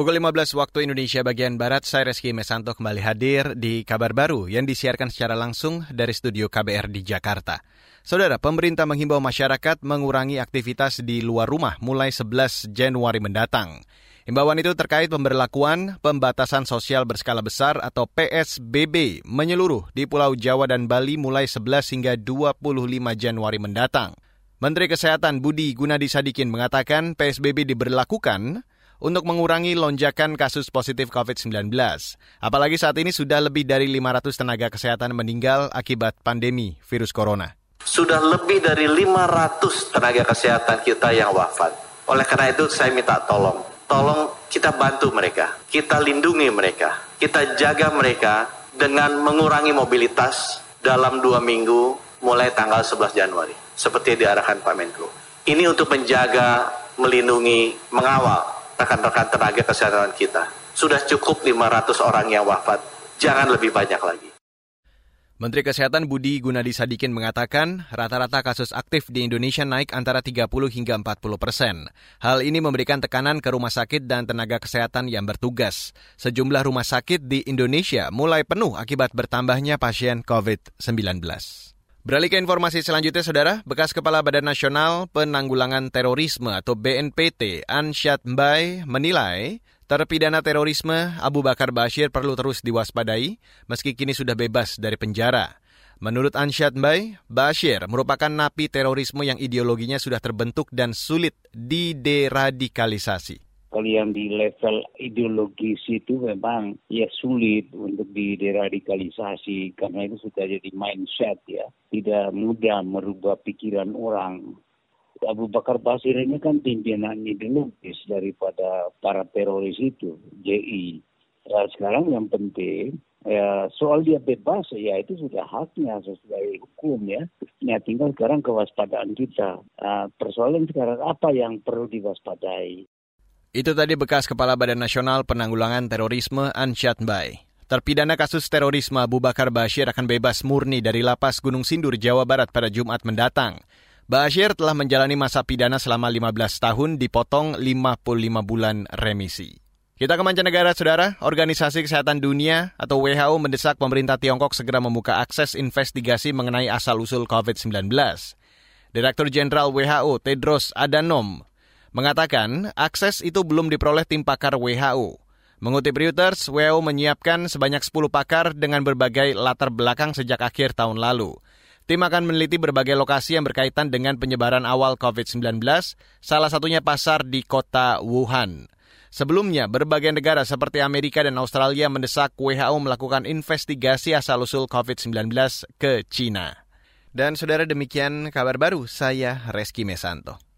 Pukul 15 waktu Indonesia bagian Barat, saya Reski Mesanto kembali hadir di kabar baru yang disiarkan secara langsung dari studio KBR di Jakarta. Saudara, pemerintah menghimbau masyarakat mengurangi aktivitas di luar rumah mulai 11 Januari mendatang. Himbauan itu terkait pemberlakuan pembatasan sosial berskala besar atau PSBB menyeluruh di Pulau Jawa dan Bali mulai 11 hingga 25 Januari mendatang. Menteri Kesehatan Budi Gunadi Sadikin mengatakan PSBB diberlakukan untuk mengurangi lonjakan kasus positif COVID-19. Apalagi saat ini sudah lebih dari 500 tenaga kesehatan meninggal akibat pandemi virus corona. Sudah lebih dari 500 tenaga kesehatan kita yang wafat. Oleh karena itu saya minta tolong, tolong kita bantu mereka, kita lindungi mereka, kita jaga mereka dengan mengurangi mobilitas dalam dua minggu mulai tanggal 11 Januari, seperti diarahkan Pak Menko. Ini untuk menjaga, melindungi, mengawal rekan-rekan tenaga kesehatan kita. Sudah cukup 500 orang yang wafat, jangan lebih banyak lagi. Menteri Kesehatan Budi Gunadi Sadikin mengatakan rata-rata kasus aktif di Indonesia naik antara 30 hingga 40 persen. Hal ini memberikan tekanan ke rumah sakit dan tenaga kesehatan yang bertugas. Sejumlah rumah sakit di Indonesia mulai penuh akibat bertambahnya pasien COVID-19. Beralih ke informasi selanjutnya, Saudara. Bekas Kepala Badan Nasional Penanggulangan Terorisme atau BNPT, Ansyat Mbai, menilai terpidana terorisme Abu Bakar Bashir perlu terus diwaspadai meski kini sudah bebas dari penjara. Menurut Ansyat Mbai, Bashir merupakan napi terorisme yang ideologinya sudah terbentuk dan sulit dideradikalisasi kalau yang di level ideologis itu memang ya sulit untuk dideradikalisasi karena itu sudah jadi mindset ya tidak mudah merubah pikiran orang Abu Bakar Basir ini kan pimpinan ideologis daripada para teroris itu JI nah, sekarang yang penting ya soal dia bebas ya itu sudah haknya sesuai hukum ya. Ya tinggal sekarang kewaspadaan kita. Nah, persoalan sekarang apa yang perlu diwaspadai? Itu tadi bekas Kepala Badan Nasional Penanggulangan Terorisme Ansyat Mbai. Terpidana kasus terorisme Abu Bakar Bashir akan bebas murni dari lapas Gunung Sindur, Jawa Barat pada Jumat mendatang. Bashir telah menjalani masa pidana selama 15 tahun dipotong 55 bulan remisi. Kita ke mancanegara, Saudara. Organisasi Kesehatan Dunia atau WHO mendesak pemerintah Tiongkok segera membuka akses investigasi mengenai asal-usul COVID-19. Direktur Jenderal WHO Tedros Adhanom mengatakan akses itu belum diperoleh tim pakar WHO. Mengutip Reuters, WHO menyiapkan sebanyak 10 pakar dengan berbagai latar belakang sejak akhir tahun lalu. Tim akan meneliti berbagai lokasi yang berkaitan dengan penyebaran awal COVID-19, salah satunya pasar di kota Wuhan. Sebelumnya, berbagai negara seperti Amerika dan Australia mendesak WHO melakukan investigasi asal-usul COVID-19 ke China. Dan saudara demikian kabar baru, saya Reski Mesanto.